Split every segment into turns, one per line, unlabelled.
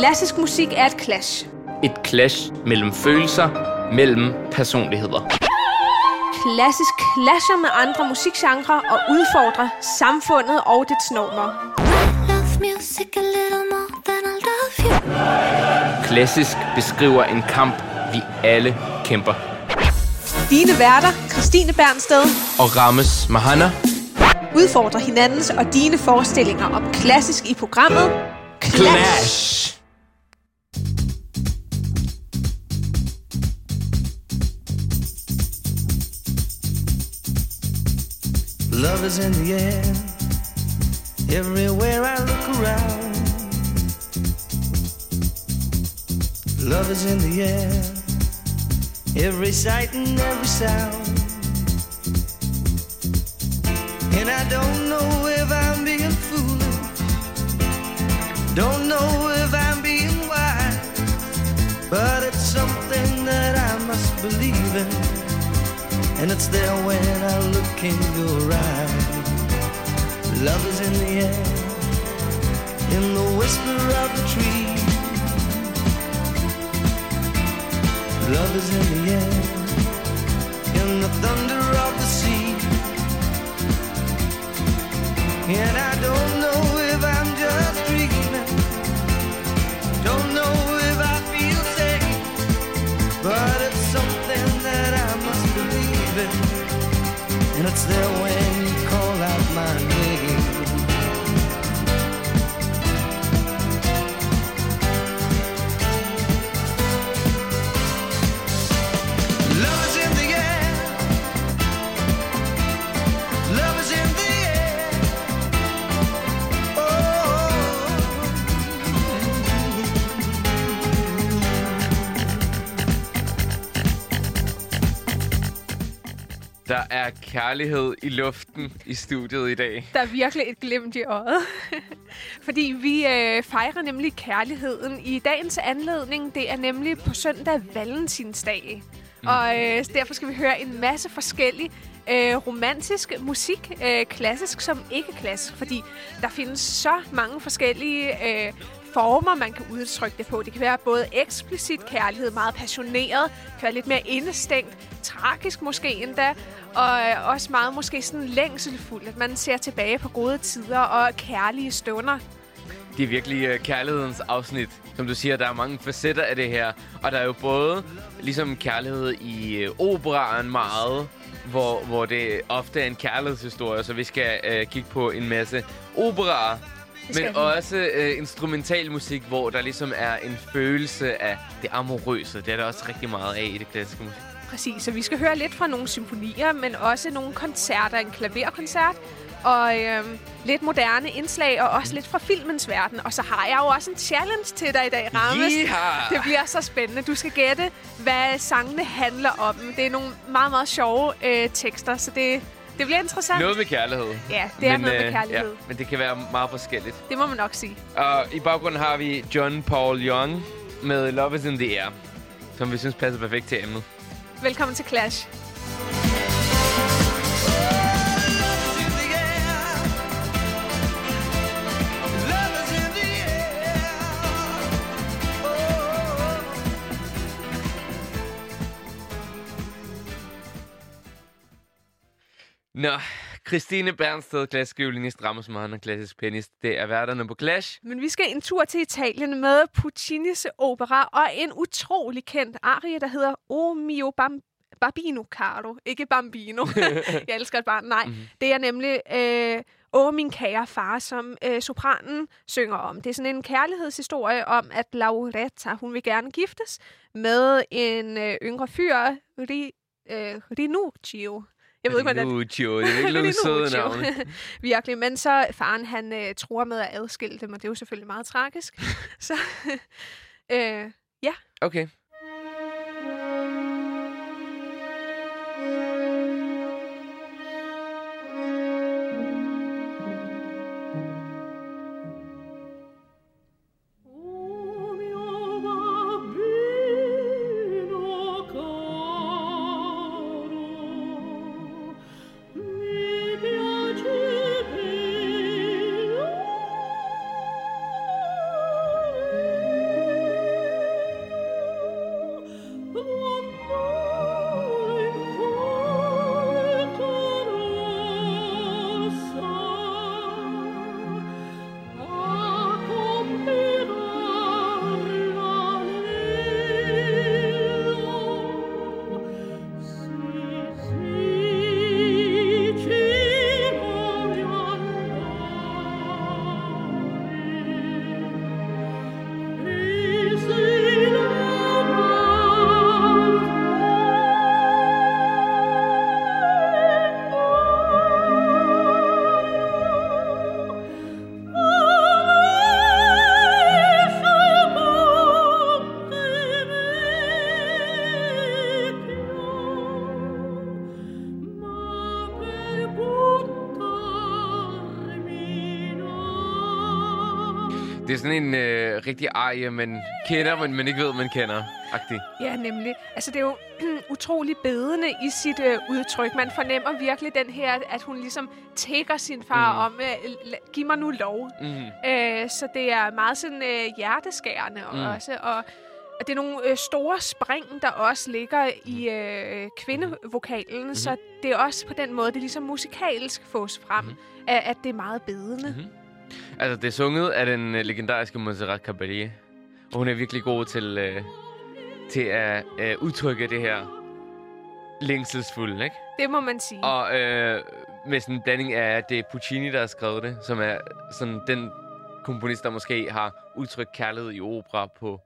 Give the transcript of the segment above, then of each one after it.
Klassisk musik er et clash.
Et clash mellem følelser, mellem personligheder.
Klassisk clasher med andre musikgenre og udfordrer samfundet og dets normer.
Klassisk beskriver en kamp, vi alle kæmper.
Dine værter, Christine Bernsted,
Og Rammes Mahana,
udfordrer hinandens og dine forestillinger om klassisk i programmet
Clash!
Love is in the air. Everywhere I look around. Love is in the air. Every sight and every sound. And I don't know if I'm being foolish. Don't know if I'm being wise. But it's something that I must believe in. And it's there when I look in your eyes. Love is in the air, in the whisper of the tree. Love is in the air, in the thunder of the sea. And I don't know if I'm just dreaming. Don't know if I feel safe. But And it's there when you call out my name.
Kærlighed i luften i studiet i dag.
Der er virkelig et glimt i øjet. Fordi vi øh, fejrer nemlig kærligheden i dagens anledning. Det er nemlig på søndag Valentinsdag. Mm. Og øh, derfor skal vi høre en masse forskellig øh, romantisk musik, øh, klassisk som ikke klassisk. Fordi der findes så mange forskellige øh, former, man kan udtrykke det på. Det kan være både eksplicit kærlighed, meget passioneret, kan være lidt mere indestængt, tragisk måske endda, og øh, også meget måske sådan længselfuldt, at man ser tilbage på gode tider og kærlige stunder.
Det er virkelig uh, kærlighedens afsnit. Som du siger, der er mange facetter af det her. Og der er jo både ligesom kærlighed i uh, operaen meget, hvor, hvor det ofte er en kærlighedshistorie, så vi skal uh, kigge på en masse operaer. Men også uh, instrumental musik, hvor der ligesom er en følelse af det amorøse. Det er der også rigtig meget af i det klassiske musik.
Præcis, så vi skal høre lidt fra nogle symfonier, men også nogle koncerter, en klaverkoncert, og øhm, lidt moderne indslag, og også lidt fra filmens verden. Og så har jeg jo også en challenge til dig i dag, Rammes.
Yeehaw!
Det bliver så spændende. Du skal gætte, hvad sangene handler om. Det er nogle meget, meget sjove øh, tekster, så det, det bliver interessant.
Noget med kærlighed.
Ja, det er noget med
øh,
kærlighed.
Ja, men det kan være meget forskelligt.
Det må man nok sige.
Og i baggrunden har vi John Paul Young med Love is in the Air, som vi synes passer perfekt til emnet.
Velkommen til Clash.
Nå, Christine Bernsted, klassisk violinist, Ramos Mohan og klassisk pianist. Det er værterne på Clash.
Men vi skal en tur til Italien med Puccinis opera og en utrolig kendt arie, der hedder O mio bam Bambino Caro. Ikke Bambino. jeg elsker et barn. Nej, mm-hmm. det er nemlig øh, Åh, min kære far, som øh, sopranen synger om. Det er sådan en kærlighedshistorie om, at Lauretta, hun vil gerne giftes med en øh, yngre fyr, Ri, øh, Rinuccio. Jeg ved ikke, hvordan
Rinuccio, det er virkelig nogle søde navne.
Virkelig. Men så faren, han øh, tror med at adskille dem, og det er jo selvfølgelig meget tragisk. så øh, ja,
Okay. Det er sådan en øh, rigtig arie, man kender, men man ikke ved, man kender. Agtig.
Ja, nemlig. Altså, det er jo utrolig bedende i sit øh, udtryk. Man fornemmer virkelig den her, at hun ligesom tækker sin far
Mhm.
om, øh, giv mig nu lov.
Mm.
Øh, så det er meget sådan øh, hjerteskærende
Mm.
mm. også. Og, og det er nogle øh, store spring, der også ligger i øh, kvindevokalen. Mm-hmm. Så det er også på den måde, det ligesom musikalsk fås frem,
Mhm.
mm-hmm. at, at det er meget bedende.
Mhm. Altså, det er sunget af den øh, legendariske Montserrat Caballé. Og hun er virkelig god til, øh, til at øh, udtrykke det her længselsfulde, ikke?
Det må man sige.
Og øh, med sådan en blanding af, at det er Puccini, der har skrevet det, som er sådan den komponist, der måske har udtrykt kærlighed i opera på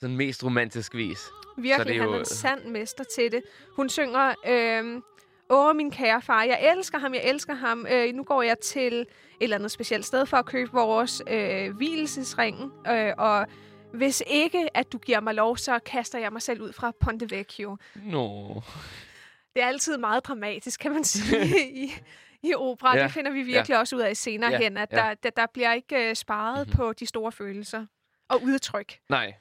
sådan mest romantisk vis.
Virkelig,
det er
han
jo-
er en sand mester til det. Hun synger, øh, Åh, min kære far, jeg elsker ham, jeg elsker ham. Øh, nu går jeg til et eller andet specielt sted for at købe vores øh, hvilesesring. Øh, og hvis ikke, at du giver mig lov, så kaster jeg mig selv ud fra Ponte Vecchio.
Nå.
Det er altid meget dramatisk, kan man sige, i, i opera.
Ja.
Det finder vi virkelig ja. også ud af senere
Ja,
hen, at
ja.
der, der, der bliver ikke øh, sparet
Mhm.
mm-hmm. på de store følelser og udtryk.
Nej.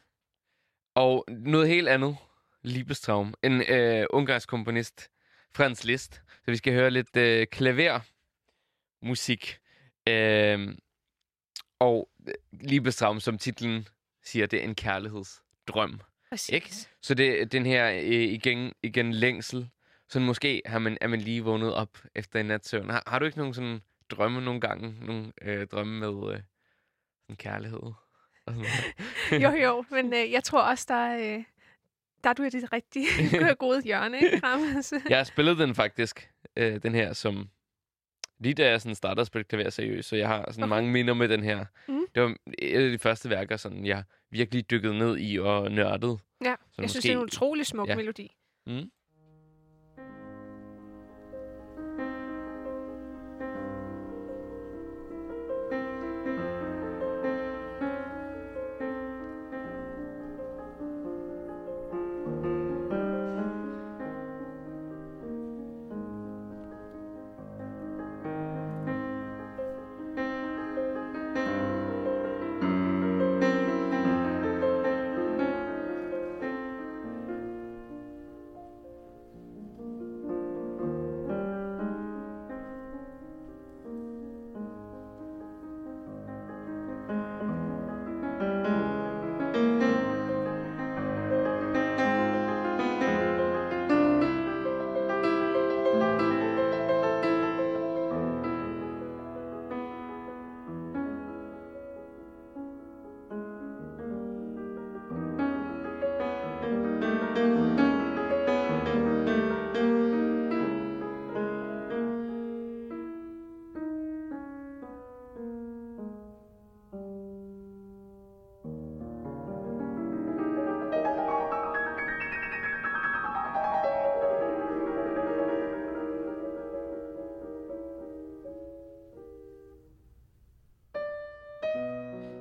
Og noget helt andet. Liebestraum. En øh, ungarsk komponist. Franz Liszt. Så vi skal høre lidt øh, klavermusik. Øh, og Liebestraum, som titlen siger, det er en kærlighedsdrøm.
Præcis.
Ikke? Så det er den her øh, igen, igen længsel. Så måske har man, er man lige vågnet op efter en nat søvn. Har, har du ikke nogen sådan drømme nogle gange? Nogle øh, drømme med øh, sådan kærlighed?
Jo, jo, men øh, jeg tror også, der, er, øh, der er du i det rigtige gode hjørne, ikke, Ramos?
Jeg har spillet den faktisk, øh, den her, som lige da jeg sådan startede at spille klaver seriøst, så jeg har sådan
Okay.
mange minder med den her.
Mhm.
Det var et af de første værker, sådan jeg virkelig dykkede ned i og nørdede.
Ja, jeg synes, det er en
måske-
utrolig smuk
ja.
melodi.
Mm.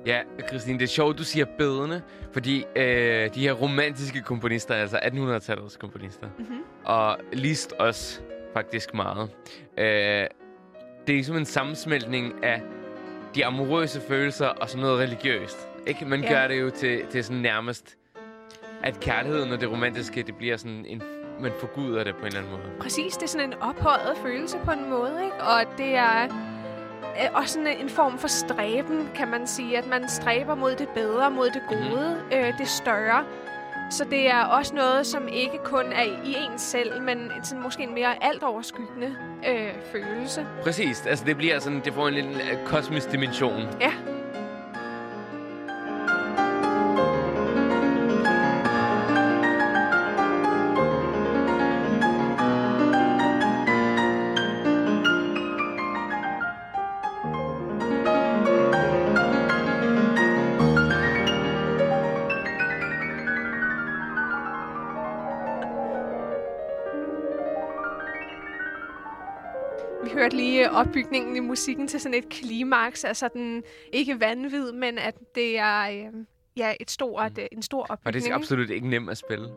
Ja, Christine, det er sjovt, du siger bedende, fordi øh, de her romantiske komponister, altså 1800-tallets komponister,
Mm-hmm.
og Liszt også faktisk meget. Øh, det er ligesom en sammensmeltning af de amorøse følelser og sådan noget religiøst. Ikke? Man
Ja.
gør det jo til, til sådan nærmest, at kærligheden og det romantiske, det bliver sådan en, man forguder det på en eller anden måde.
Præcis, det er sådan en ophøjet følelse på en måde, ikke? Og det er også sådan en form for stræben, kan man sige. At man stræber mod det bedre, mod det gode, mm-hmm. øh, det større. Så det er også noget, som ikke kun er i en selv, men en sådan måske en mere alt overskyggende øh, følelse.
Præcis, altså det bliver sådan, det får en lille øh, kosmisk dimension.
Ja. Opbygningen i musikken til sådan et klimaks, altså den ikke vanvid, men at det er øh, ja, et stort, øh, en stor
Og
opbygning.
det er absolut ikke nemt at spille.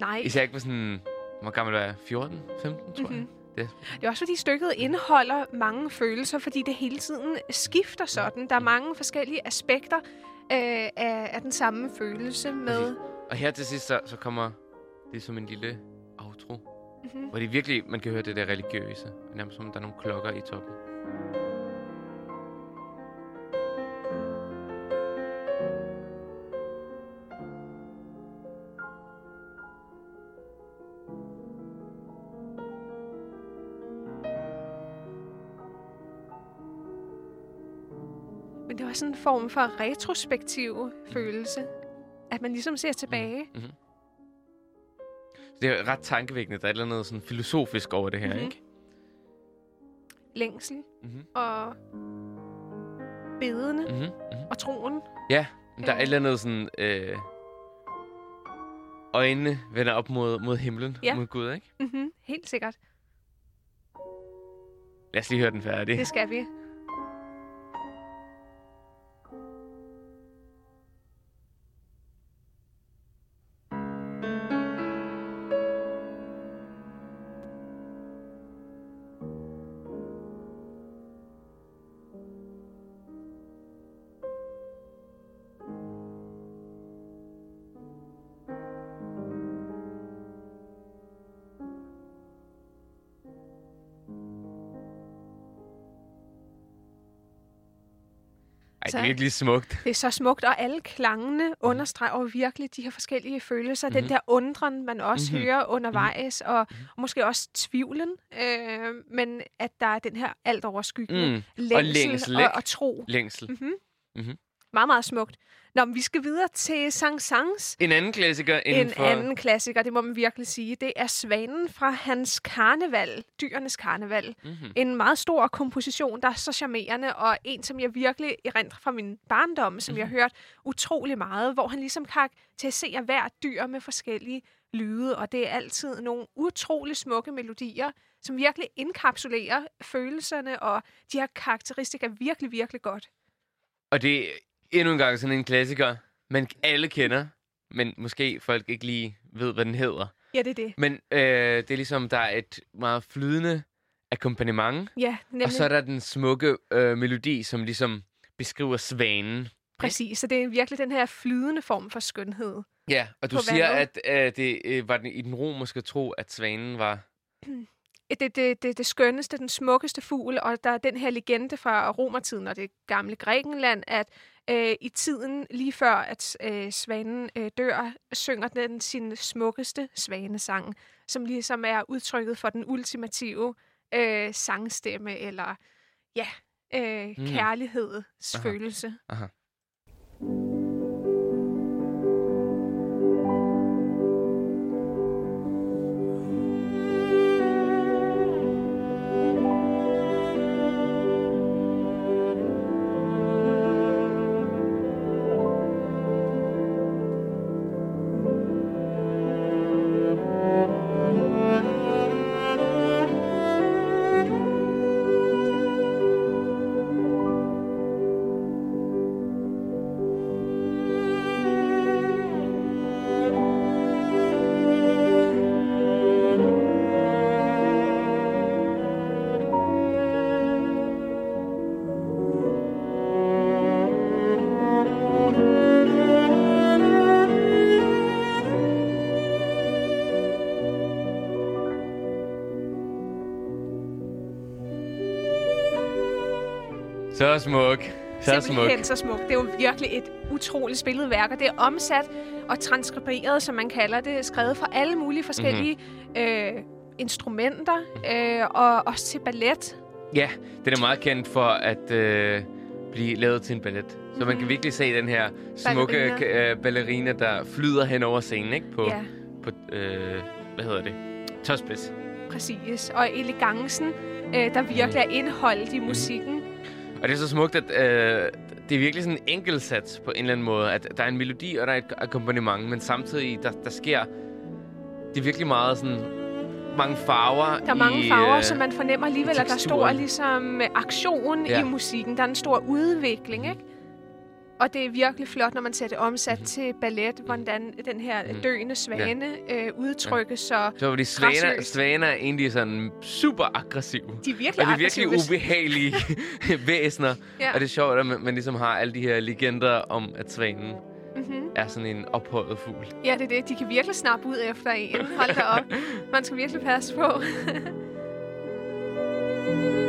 Nej.
Især ikke på sådan, hvor gammel var jeg? 14? 15, tror mm-hmm. jeg.
Mhm.
Det,
Det er også fordi stykket indeholder mange følelser, fordi det hele tiden skifter sådan. Der er mange forskellige aspekter øh, af, af den samme følelse med...
og her til sidst, så, så kommer det som en lille.
Mhm.
Hvor det virkelig, man kan høre det der religiøse. Nærmest som, om der er nogle klokker i toppen.
Men det var sådan en form for retrospektiv følelse. At man ligesom ser tilbage.
Mm-hmm. Det er ret tankevækkende. Der er et eller andet sådan filosofisk over det her,
Mhm.
ikke?
Længsel
Mm-hmm.
og bedene
Mm-hmm. Mm-hmm.
og troen.
Ja, men der er et eller andet sådan... Øh, øjnene vender op mod, mod himlen,
Ja.
mod Gud, ikke?
Mm-hmm. Helt sikkert.
Lad os lige høre den færdig.
Det skal vi.
Ej, det
Så-
er virkelig smukt.
Det er så smukt, og alle klangene understreger virkelig de her forskellige følelser. Mm-hmm. Den
Mhm.
der undren, man også
Mhm.
mm-hmm. hører undervejs, og, og måske også tvivlen. Øh, men at der er den her alt overskyggende
Mm.
længsel,
længsel,
og, og tro.
Længsel.
Mm-hmm.
Mhm.
Meget, meget smukt. Nå, men vi skal videre til Sang Sangs.
En anden klassiker inden
En
for...
anden klassiker, det må man virkelig sige. Det er Svanen fra hans karneval, Dyrenes Karneval.
Mm-hmm.
En meget stor komposition, der er så charmerende, og en, som jeg virkelig erindrer fra min barndom, som jeg har hørt utrolig meget, hvor han ligesom karakteriserer hver dyr med forskellige lyde, og det er altid nogle utrolig smukke melodier, som virkelig indkapsulerer følelserne, og de her karakteristika virkelig, virkelig godt.
Og det endnu en gang sådan en klassiker, man alle kender, men måske folk ikke lige ved, hvad den hedder.
Ja, det er det.
Men øh, det er ligesom, der er et meget flydende akkompagnement,
Ja, nemlig.
og så er der den smukke øh, melodi, som ligesom beskriver svanen.
Præcis, så det er virkelig den her flydende form for skønhed.
Ja, og du siger,
vandet.
at øh, det øh, var den, i den romerske tro, at svanen var...
det, det, det, det skønneste, den smukkeste fugl, og der er den her legende fra romertiden og det gamle Grækenland, at øh, i tiden lige før, at øh, svanen øh, dør, synger den sin smukkeste svanesang, som ligesom er udtrykket for den ultimative øh, sangstemme, eller ja, øh,
Mm.
mm. kærlighedsfølelse.
Aha. Så smuk. Så smuk.
Simpelthen så smukt. Det er jo virkelig et utroligt spillet værk, og det er omsat og transkriberet, som man kalder det, skrevet fra alle mulige forskellige mm-hmm. øh, instrumenter, øh, og også til ballet.
Ja, den er meget kendt for at øh, blive lavet til en ballet. Så man kan virkelig se den her smukke
Ballerina.
øh, ballerina der flyder hen over scenen, ikke? På,
Ja,
på øh, hvad hedder det? Tåspids.
præcis. Og elegancen, øh, der virkelig er indholdt i musikken.
Og det er så smukt, at øh, det er virkelig sådan en enkelt sats på en eller anden måde. At der er en melodi, og der er et akkompagnement, men samtidig, der, der sker... Det er virkelig meget sådan... Mange farver
Der er mange
i,
farver,
øh,
så man fornemmer alligevel, at der er
teksturen.
ligesom, aktion
Ja.
i musikken. Der er en stor udvikling, ikke? Og det er virkelig flot, når man ser det omsat
Mhm.
mm-hmm. til ballet, hvordan den her
Mhm.
døende svane øh, udtrykkes, så
Så fordi svaner, svaner er egentlig sådan super aggressive.
de er virkelig
Og de er virkelig
aggressive.
ubehagelige væsener.
Ja.
Og det er sjovt, at man, man ligesom har alle de her legender om, at svanen
Mm-hmm.
er sådan en ophøjet fugl.
Ja, det er det. De kan virkelig snappe ud efter en. Hold da op. Man skal virkelig passe på.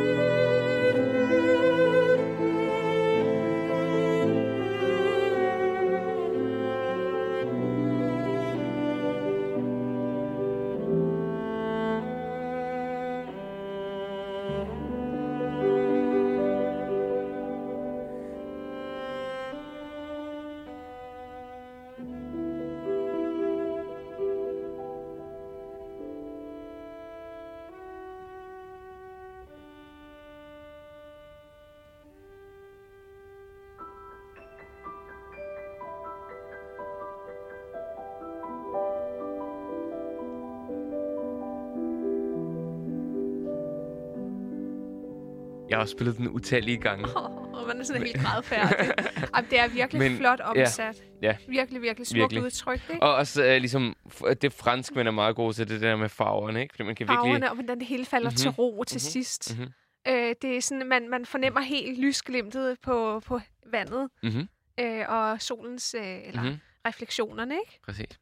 har også spillet den utallige gange.
Og man er sådan helt grædfærdig. Ej, det er virkelig
Men-
flot omsat.
ja.
Virkelig, virkelig smukt
Virkelig.
udtryk. Ikke?
Og også øh, ligesom, det fransk, man er meget god til, det der med farverne, ikke? Fordi man kan virkelig...
Farverne, og hvordan det hele falder mm-hmm. til ro til
Mhm.
sidst.
Mhm.
Øh, det er sådan, man, man fornemmer helt lysglimtet på, på vandet
Mhm.
øh, og solens øh, eller
Mhm.
refleksionerne, ikke?
Præcis.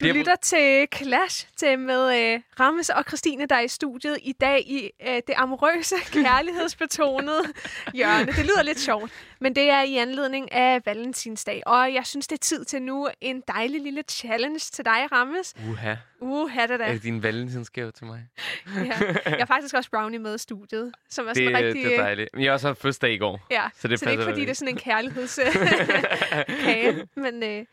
Du
Det er-
lytter til Clash til med øh, Rammes og Christine, der er i studiet i dag i øh, det amorøse, kærlighedsbetonede hjørne. Det lyder lidt sjovt, men det er i anledning af Valentinsdag. Og jeg synes, det er tid til nu en dejlig lille challenge til dig, Rammes.
Uha.
Uh, ha det da.
Er det din valentinsgave til mig?
Ja. Jeg har faktisk også brownie med i studiet, som er
Det,
sådan rigtig...
det er
øh,
dejligt. Men jeg har også haft fødselsdag i går.
Ja,
Så det
så det er ikke fordi, det er sådan en kærlighedskage. Men øh,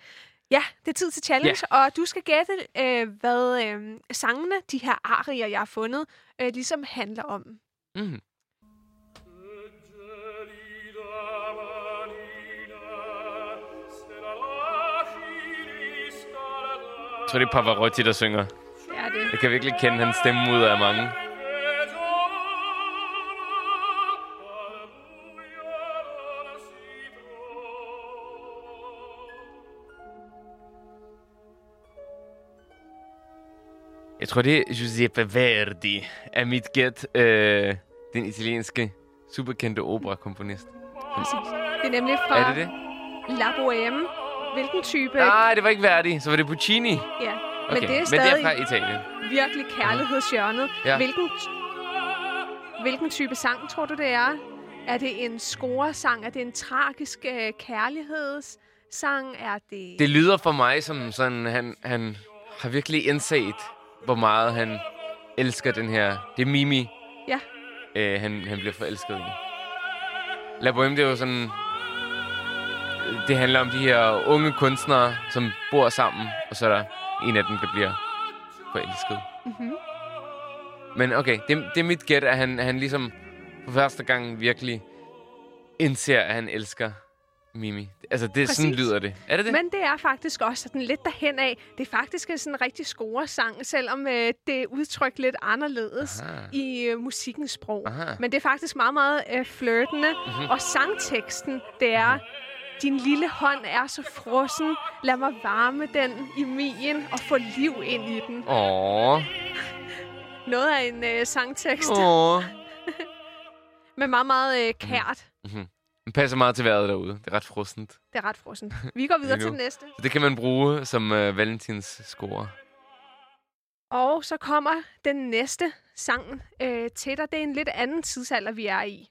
ja, det er tid til challenge, og du skal gætte, øh, hvad øh, sangene, de her arier, jeg har fundet, øh, ligesom handler om.
Mm. Tror, det er Pavarotti, der synger.
Det er det.
Jeg kan virkelig kende hans stemme ud af mange. Jeg tror, det er Giuseppe Verdi af mit gæt. Øh, den italienske superkendte operakomponist.
Præcis. Det er nemlig fra
Er det det?
La Bohème. Hvilken type...
Nej, det var ikke Verdi. Så var det Puccini.
Ja,
Okay.
men det er
Men
stadig
det er fra Italien.
virkelig kærlighedshjørnet.
Ja.
Hvilken, hvilken type sang tror du, det er? Er det en scoresang? Er det en tragisk øh, kærlighedssang? Er det...
Det lyder for mig som sådan, han, han har virkelig indset, hvor meget han elsker den her... Det er Mimi,
Ja.
øh, han, han bliver forelsket i. La Bohème, det er jo sådan... Det handler om de her unge kunstnere, som bor sammen, og så er der en af dem, der bliver forelsket.
Mhm.
Men okay, det, det er mit gæt, at han, han ligesom for første gang virkelig indser, at han elsker Mimi. Altså, det, sådan
Præcis.
lyder det. Er det det?
Men det er faktisk også sådan lidt derhen af. Det er faktisk en sådan rigtig scoresang, selvom øh, det er udtrykt lidt anderledes
Aha.
i øh, musikkens sprog.
Aha.
Men det er faktisk meget, meget øh, flirtende.
Mhm.
Og sangteksten, det er... Din lille hånd er så frossen. Lad mig varme den i min og få liv ind i den.
Åh.
Noget af en øh, sangtekst,
Åh.
men meget, meget øh, kært.
Den passer meget til vejret derude. Det er ret frostent.
Det er ret frossen. Vi går videre til den næste.
Så det kan man bruge som uh, Valentins score.
Og så kommer den næste sang øh, til dig. Det er en lidt anden tidsalder, vi er i.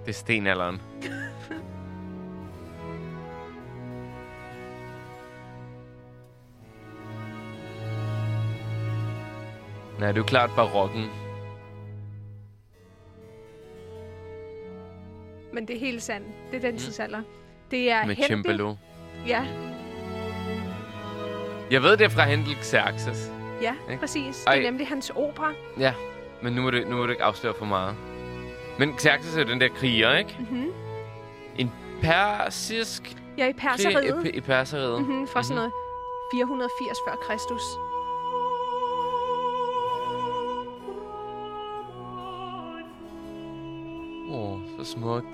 Det er stenalderen. Nej, det er jo klart barokken.
Men det er helt sandt. Det er den tidsalder. Det er
Mm. Med
Händel.
cembalo.
Ja,
Jeg ved, det er fra Händel Xerxes.
ja,
Ikke?
præcis. Det
Ej.
er nemlig hans opera.
Ja, men nu må, du, nu må du ikke afsløre for meget. Men Xerxes er jo den der kriger, ikke?
Mm-hmm.
En persisk
Ja, i perseriet.
i, i perseriet.
Mm-hmm, fra sådan noget 480 før Kristus.
så smukt.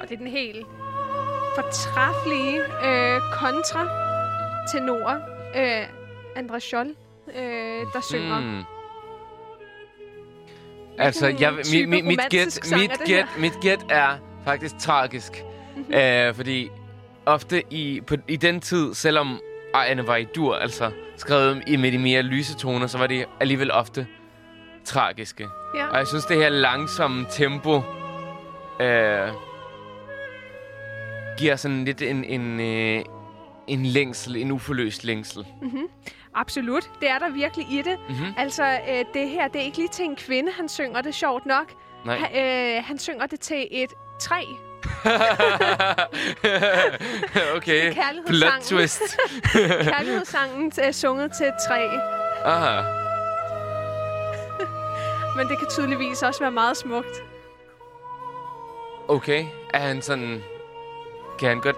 Og det er den helt fortræffelige øh, kontra tenor øh, Andra Scholl, øh, der hmm. synger.
Hmm. Altså, jeg, mi,
mi,
mit gæt mit gæt, mit gæt er faktisk tragisk.
Mm-hmm.
Øh, fordi ofte i, på, i den tid, selvom Ejerne var i dur, altså skrevet i, med de mere lyse toner, så var de alligevel ofte tragiske.
Ja.
Og jeg synes, det her langsomme tempo øh, giver sådan lidt en, en, øh, en længsel, en uforløst længsel.
Absolut. Det er der virkelig i det.
Mm-hmm.
Altså, øh, det her, det er ikke lige til en kvinde, han synger det sjovt nok.
Nej.
Han, øh, han synger det til et træ.
okay. Plot twist.
Kærlighedssangen er sunget til et træ.
Aha.
Men det kan tydeligvis også være meget smukt.
Okay. Er han sådan... Kan han godt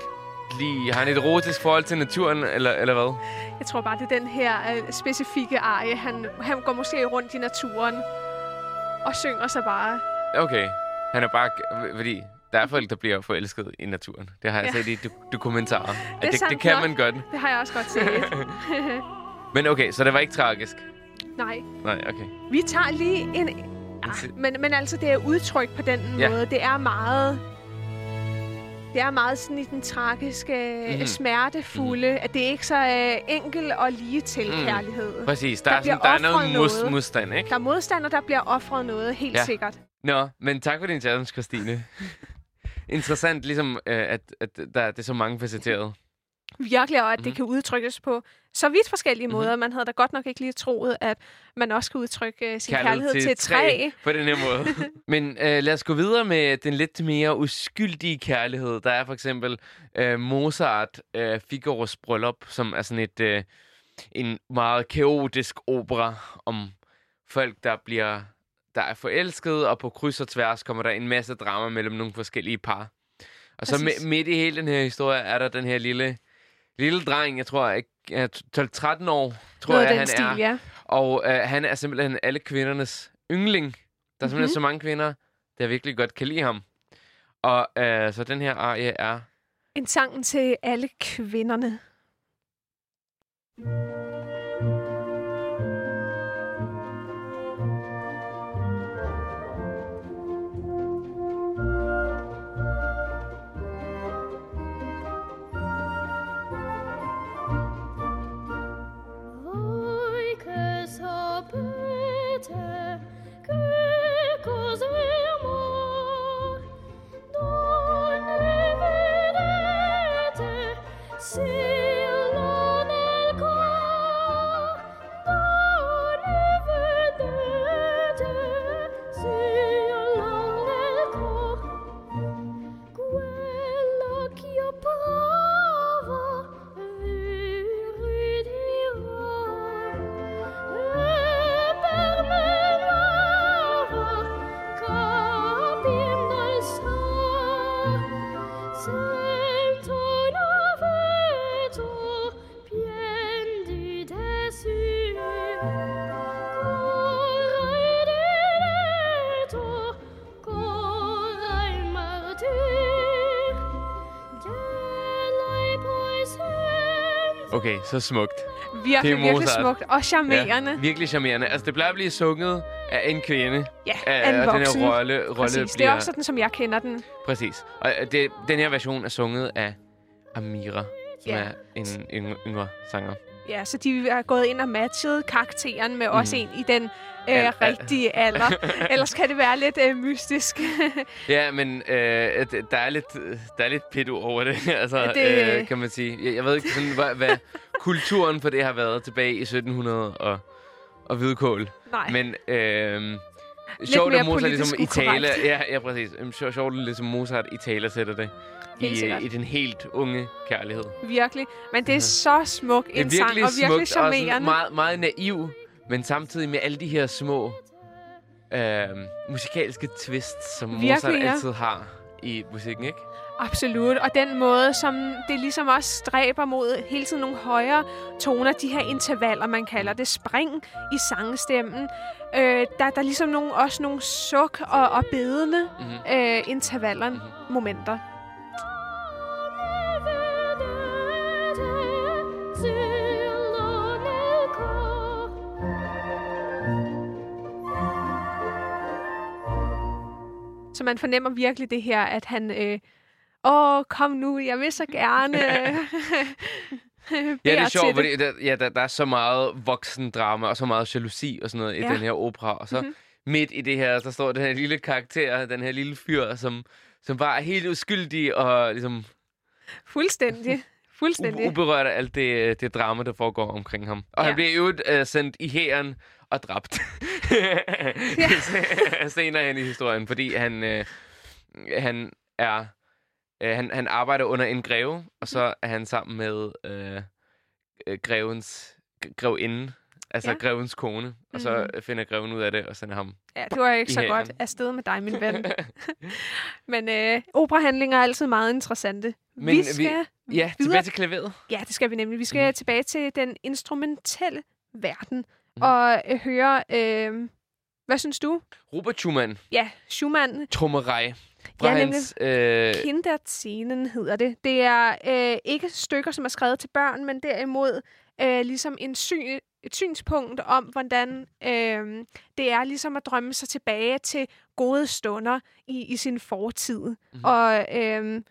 lide... Har han et erotisk forhold til naturen, eller, eller hvad?
Jeg tror bare, det er den her øh, specifikke arie. Han, han går måske rundt i naturen og synger sig bare.
Okay. Han er bare... Fordi der er folk, der bliver forelsket i naturen. Det har jeg
Ja.
set i do- dokumentarer. Det, det, det
sandt
kan
nok.
man godt.
Det har jeg også godt set.
Men okay, så det var ikke tragisk.
Nej.
Nej, okay.
Vi tager lige en... Ah, men, men altså, det er udtrykt på den
Ja.
måde. Det er meget... Det er meget sådan i den tragiske, mm. smertefulde, mm. at det er ikke så øh, enkel og lige til
Mm.
kærlighed.
Præcis. Der,
Der
er, sådan, der er noget,
noget.
modstand, ikke?
Der er modstander, der bliver offret noget, helt
Ja.
ja. sikkert.
Nå, men tak for din challenge, Christine. Interessant, ligesom, øh, at, at der, det er så mange facetteret.
Virkelig, og at mm.
Mhm.
det kan udtrykkes på så vidt forskellige
Mhm.
måder. Man havde da godt nok ikke lige troet, at man også kan udtrykke øh, sin kærlighed, kærlighed til et træ.
På den her måde. Men øh, lad os gå videre med den lidt mere uskyldige kærlighed. Der er for eksempel øh, Mozart, øh, Figaros Bryllup, som er sådan et øh, en meget kaotisk opera om folk, der bliver der er forelsket, og på kryds og tværs kommer der en masse drama mellem nogle forskellige par. Og så mi- midt i hele den her historie er der den her lille, lille dreng, jeg tror, ikke, ja, 12-13 år, tror
Noget
jeg, han
stil,
er.
ja.
Og øh, han er simpelthen alle kvindernes yndling. Der er simpelthen
Mhm.
så mange kvinder, der virkelig godt kan lide ham. Og øh, så den her arie er...
En sang til alle kvinderne.
Voi
Okay, så smukt.
Virkelig,
Det er
virkelig
Mozart.
smukt og charmerende.
virkelig charmerende. Altså, det plejer at blive sunget af en kvinde.
Ja,
af,
af
den her rolle, rolle
Præcis, det
bliver...
er også sådan, som jeg kender den.
Præcis. Og øh, det, den her version er sunget af Amira, som
Ja.
er en yngre, yngre sanger.
Ja, så de er gået ind og matchet karakteren med også en i den
Al- al-
rigtige alder. Ellers kan det være lidt øh, mystisk.
Ja, men øh, der er lidt, der er lidt pedo over det, altså,
Det-
det... øh, kan man sige. Jeg, jeg ved ikke, sådan, hvad, hvad kulturen for det har været tilbage i 1700 og, og hvidkål.
Nej.
Men øh, sjovt, at Mozart ligesom i tale... Ja, ja, præcis. Sjovt, at ligesom Mozart i tale sætter det
Helt
i,
sikkert.
i den helt unge kærlighed.
Virkelig. Men det er så smuk
Det er
en sang, og virkelig
smukt og sådan
charmerende.
meget, meget naiv, men samtidig med alle de her små øh, musikalske twists, som
Virkelig,
Mozart
ja.
altid har i musikken, ikke?
Absolut. Og den måde, som det ligesom også stræber mod hele tiden nogle højere toner, de her intervaller, man kalder det, spring i sangstemmen. Øh, der, der er ligesom nogle, også nogle suk og, og bedende
Mhm.
øh, intervaller, momenter. Man fornemmer virkelig det her, at han... Øh, Åh, kom nu, jeg vil så gerne.
Ja, det er sjovt, fordi der, ja, der, der er så meget voksendrama og så meget jalousi og sådan noget
Ja.
i den her opera. Og så
Mhm.
mm-hmm. midt i det her, der står den her lille karakter, den her lille fyr, som, som bare er helt uskyldig og ligesom
Fuldstændig. Fuldstændig.
uberørt af alt det, det drama, der foregår omkring ham. Og
Ja.
han bliver jo øh, sendt i hæren og dræbt senere hen i historien, fordi han, øh, han er øh, han, han arbejder under en greve, og så er han sammen med øh, øh, grevens grevinde, altså
Ja.
ja. grevens kone, og så
Mhm.
finder greven ud af det og sender ham.
Ja, det var ikke så
hæren.
godt afsted med dig, min ven. Men øh, operahandlinger er altid meget interessante.
Men
vi
vi-
skal...
Ja, tilbage til klaveret.
Ja, det skal vi nemlig. Vi skal
Mhm.
tilbage til den instrumentelle verden
Mhm.
og øh, høre... Øh, hvad synes du?
Robert Schumann,
Ja, Schumann.
trommerej. Fra
Ja,
ja,
nemlig.
hans, øh,
Kinderzenen hedder det. Det er øh, ikke stykker, som er skrevet til børn, men derimod øh, ligesom en syn, et synspunkt om, hvordan øh, det er ligesom at drømme sig tilbage til gode stunder i, i sin fortid. Mm-hmm. Og øh,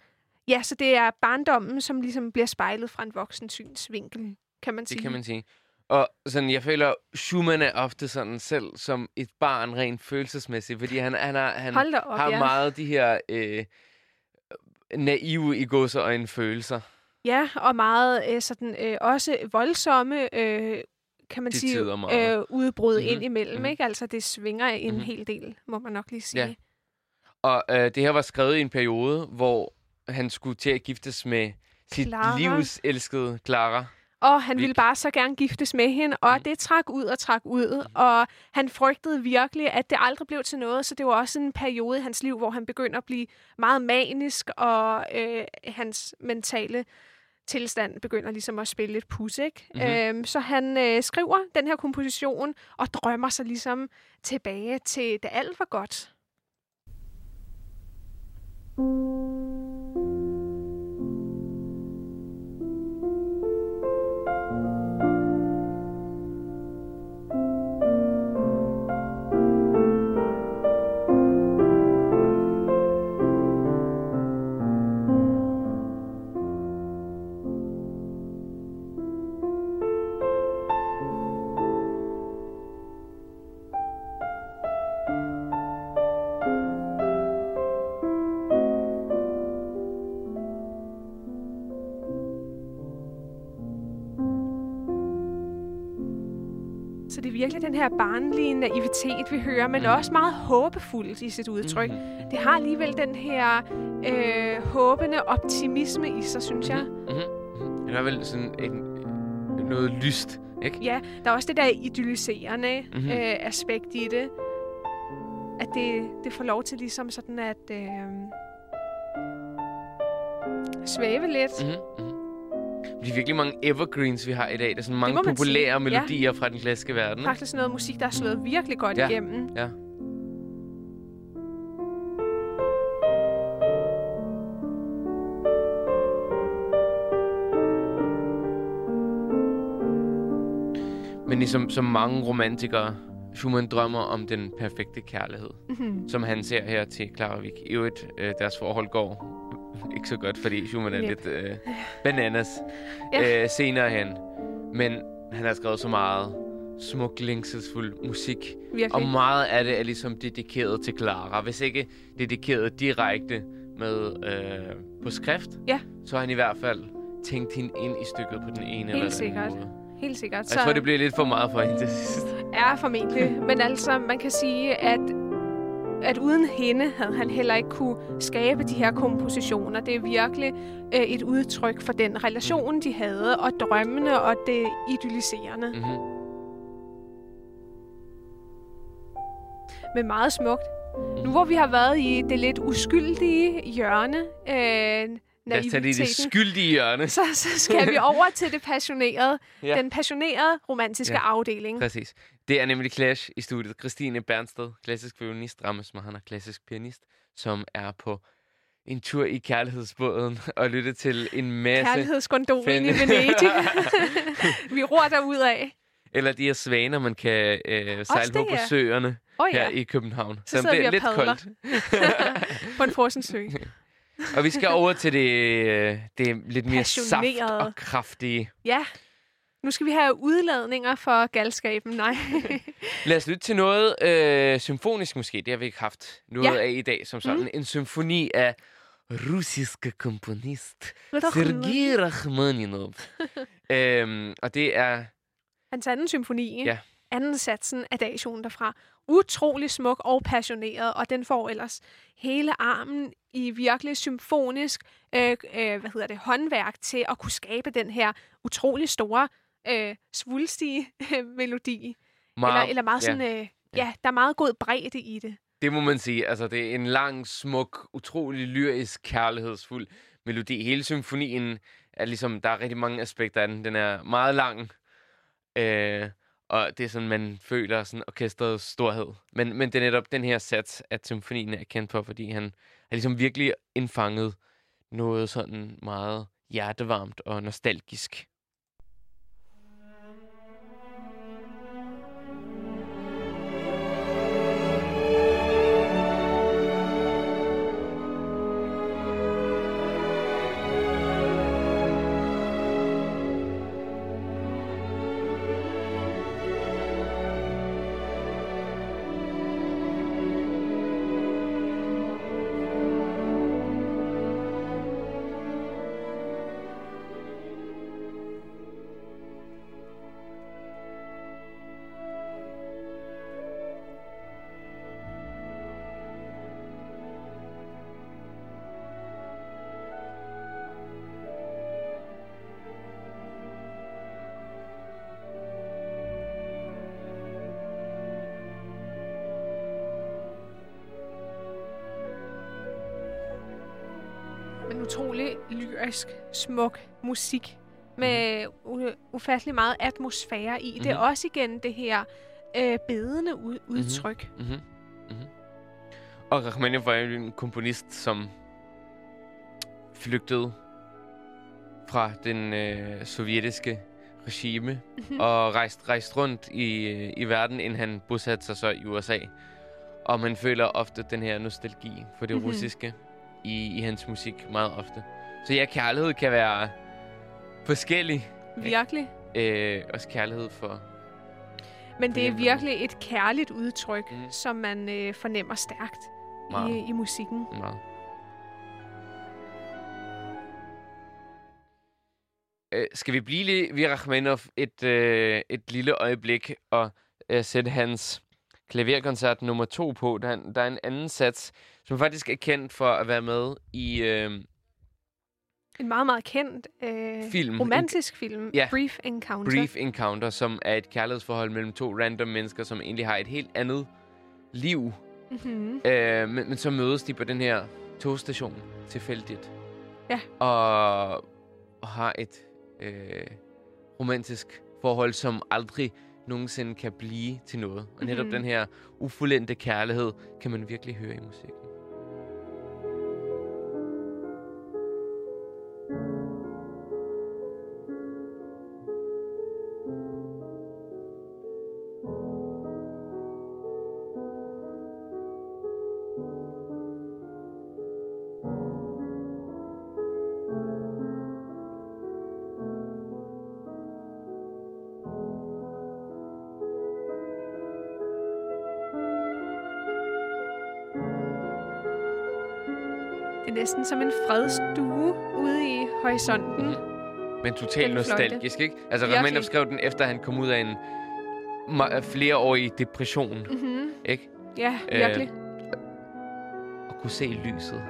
ja, så det er barndommen, som ligesom bliver spejlet fra en voksen synsvinkel, kan man sige.
Det kan man sige. Og sådan, jeg føler, Schumann er ofte sådan selv som et barn rent følelsesmæssigt, fordi han, han, har, han
op,
har
ja.
meget de her øh, naive i godseøjne følelser.
Ja, og meget øh, sådan øh, også voldsomme, øh, kan man
Til
sige, øh, udbrud
Mhm,
ind imellem.
mhm.
Ikke? Altså, det svinger en
Mhm.
hel del, må man nok lige sige.
Ja. Og øh, det her var skrevet i en periode, hvor han skulle til at giftes med sit
Clara.
livs elskede Clara.
Og han
Vi-
ville bare så gerne giftes med hende, og
Mhm.
det trak ud og trak ud. Og han frygtede virkelig, at det aldrig blev til noget, så det var også en periode i hans liv, hvor han begynder at blive meget manisk, og øh, hans mentale tilstand begynder ligesom at spille lidt pus, ikke?
Mhm.
Øhm, så han øh, skriver den her komposition og drømmer sig ligesom tilbage til, da alt var godt. Så det er virkelig den her barnlige naivitet, vi hører, men
Mhm.
også meget håbefuldt i sit udtryk.
Mhm.
Det har alligevel den her øh, håbende optimisme i sig, synes jeg.
Mhm. Mhm. Det er vel sådan en, noget lyst, ikke?
Ja, der er også det der idylliserende
Mhm.
mm-hmm. øh, aspekt i det. At det, det får lov til ligesom sådan at øh, svæve lidt. Mm.
Mm-hmm. Det er virkelig mange evergreens, vi har i dag. Der er sådan mange populære
sige. Ja.
melodier fra den klassiske verden.
Faktisk noget musik, der er slået virkelig godt
Ja.
igennem.
Ja. Men ligesom som mange romantikere, Schumann drømmer om den perfekte kærlighed,
Mm-hmm.
som han ser her til Wieck. I øvrigt, øh, deres forhold går ikke så godt, fordi Schumann er
Næp.
lidt øh, bananas
Ja.
øh, senere hen. Men han har skrevet så meget smuk, længselsfuld musik,
Virkelig.
og meget af det er ligesom dedikeret til Clara. Hvis ikke dedikeret direkte med øh, på skrift,
Ja.
så har han i hvert fald tænkt hende ind i stykket på den ene eller anden
sikkert.
måde.
Helt sikkert.
Jeg tror, det bliver lidt for meget for hende til sidst.
er formentlig. Men altså, man kan sige, at at uden hende havde han heller ikke kunne skabe de her kompositioner. Det er virkelig øh, et udtryk for den relation, de havde, og drømmene og det idylliserende. Mm.
Mm-hmm.
Men meget smukt. Nu hvor vi har været i det lidt uskyldige hjørne, øh,
Lad os tage det i det skyldige hjørne.
så, så skal vi over til det passionerede,
Ja.
den passionerede romantiske
Ja.
afdeling.
Præcis. Det er nemlig Clash i studiet. Christine Bernsted, klassisk violinist, Rammes Mahana, klassisk pianist, som er på en tur i kærlighedsbåden og lytte til en masse...
Kærlighedsgondolen i Venedig. vi ror derud af.
Eller de her svaner, man kan øh, sejle på på søerne
oh,
her
ja,
i København.
Så sidder
det er lidt
padler.
koldt.
på en frossen sø.
Og vi skal over til det, øh, det lidt mere saft og kraftige.
Ja. Nu skal vi have udladninger for galskaben. Nej.
Lad os lytte til noget øh, symfonisk måske. Det har vi ikke haft noget
Ja.
af i dag som sådan. Mm. En symfoni af russiske komponist Sergej Rachmaninov. øhm, og det er...
Hans anden symfoni.
Ja.
Anden satsen af dagsionen derfra. Utrolig smuk og passioneret, og den får ellers hele armen i virkelig symfonisk øh, øh, hvad hedder det, håndværk til at kunne skabe den her utrolig store, øh, svulstige øh, melodi. Eller, eller meget sådan,
ja.
øh, ja, der er meget god bredde i det.
Det må man sige. Altså, det er en lang, smuk, utrolig lyrisk, kærlighedsfuld melodi. Hele symfonien er ligesom, der er rigtig mange aspekter af den. Den er meget lang, øh, og det er sådan, man føler sådan orkestrets storhed. Men, men det er netop den her sats, at symfonien er kendt for, fordi han har ligesom virkelig indfanget noget sådan meget hjertevarmt og nostalgisk.
Utrolig lyrisk, smuk musik med u- ufattelig meget atmosfære i. Mm-hmm. Det er
Mhm.
også igen det her øh, bedende u- udtryk.
Mm-hmm. Mm-hmm. Og Rachmaninoff var en komponist, som flygtede fra den øh, sovjetiske regime
Mm-hmm.
og rejste rejst rundt i, øh, i verden, inden han bosatte sig så i USA. Og man føler ofte den her nostalgi for det
Mhm.
mm-hmm. russiske i, i hans musik meget ofte. Så ja, kærlighed kan være forskellig.
Virkelig.
Øh, også kærlighed for...
Men det er virkelig et kærligt udtryk,
Mm.
som man øh, fornemmer stærkt
Meget.
i, i musikken.
Meget. Øh, skal vi blive lige ved Rachmaninoff et, øh, et lille øjeblik og øh, sætte hans klaverkoncert nummer to på? Der, er- der er en anden sats, som faktisk er kendt for at være med i... Øh,
En meget, meget kendt øh,
Film.
romantisk film,
Ja.
Brief Encounter.
Brief Encounter, som er et kærlighedsforhold mellem to random mennesker, som egentlig har et helt andet liv.
Mm-hmm.
Øh, men, men så mødes de på den her togstation tilfældigt.
Ja.
Og, og har et øh, romantisk forhold, som aldrig nogensinde kan blive til noget. Og netop
Mhm.
den her ufuldendte kærlighed kan man virkelig høre i musikken.
Næsten som en fredstue ude i horisonten.
Mhm. Men totalt nostalgisk, ikke? Altså. Rachmaninoff skrev den, efter han kom ud af en flereårig depression,
Mm-hmm.
ikke?
Ja,
Øh,
virkelig.
Og kunne se lyset.